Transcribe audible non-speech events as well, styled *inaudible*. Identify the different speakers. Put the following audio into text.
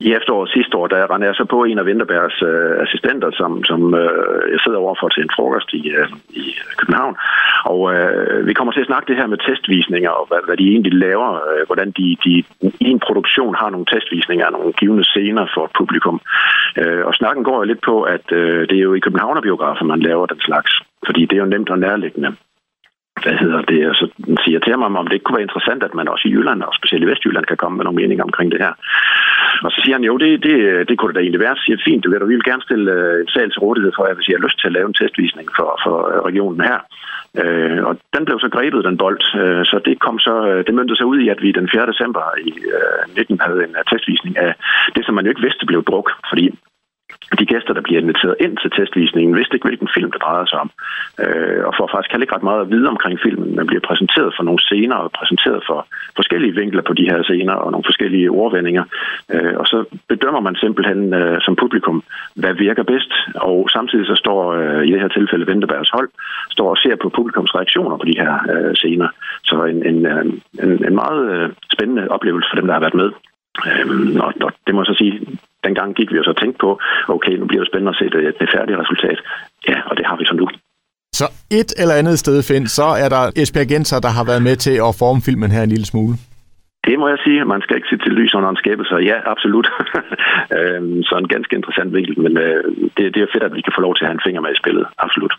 Speaker 1: i efteråret sidste år, der rendte jeg så på en af Vinterbergs øh, assistenter, som, som øh, jeg sidder overfor til en frokost i, øh, i København. Og øh, vi kommer til at snakke det her med testvisninger, og hvad, hvad de egentlig laver, øh, hvordan de, de i en produktion har nogle testvisninger af nogle givende scener for et publikum. Øh, og snakken går jo lidt på, at øh, det er jo i Københavnerbiografer, man laver den slags, fordi det er jo nemt og nærliggende hvad hedder det, og så siger til mig, om det ikke kunne være interessant, at man også i Jylland, og specielt i Vestjylland, kan komme med nogle meninger omkring det her. Og så siger han, jo, det, det, det kunne det da egentlig være. Så siger fint, det vil du, vi vil gerne stille øh, en sal til rådighed for, hvis I har lyst til at lave en testvisning for, for øh, regionen her. Øh, og den blev så grebet, den bold. Øh, så det kom så, øh, det møntede sig ud i, at vi den 4. december i øh, 19 havde en testvisning af det, som man jo ikke vidste blev druk, fordi de gæster, der bliver inviteret ind til testvisningen, vidste ikke, hvilken film det drejede sig om. Øh, og får faktisk heller ikke ret meget at vide omkring filmen. Man bliver præsenteret for nogle scener og præsenteret for forskellige vinkler på de her scener og nogle forskellige ordvendinger. Øh, og så bedømmer man simpelthen øh, som publikum, hvad virker bedst. Og samtidig så står øh, i det her tilfælde Venterbergs hold, står og ser på publikums reaktioner på de her øh, scener. Så en, en, øh, en, en meget øh, spændende oplevelse for dem, der har været med. Øhm, og, og det må jeg så sige, dengang gik vi jo så tænkt på, okay, nu bliver det spændende at se det, det færdige resultat. Ja, og det har vi så nu.
Speaker 2: Så et eller andet sted, Finn, så er der Esbjerg Genser, der har været med til at forme filmen her en lille smule.
Speaker 1: Det må jeg sige. Man skal ikke se til lys under en skæbe, så ja, absolut. *laughs* Øhm, så en ganske interessant vinkel, men øh, det, det er fedt, at vi kan få lov til at have en finger med i spillet. Absolut.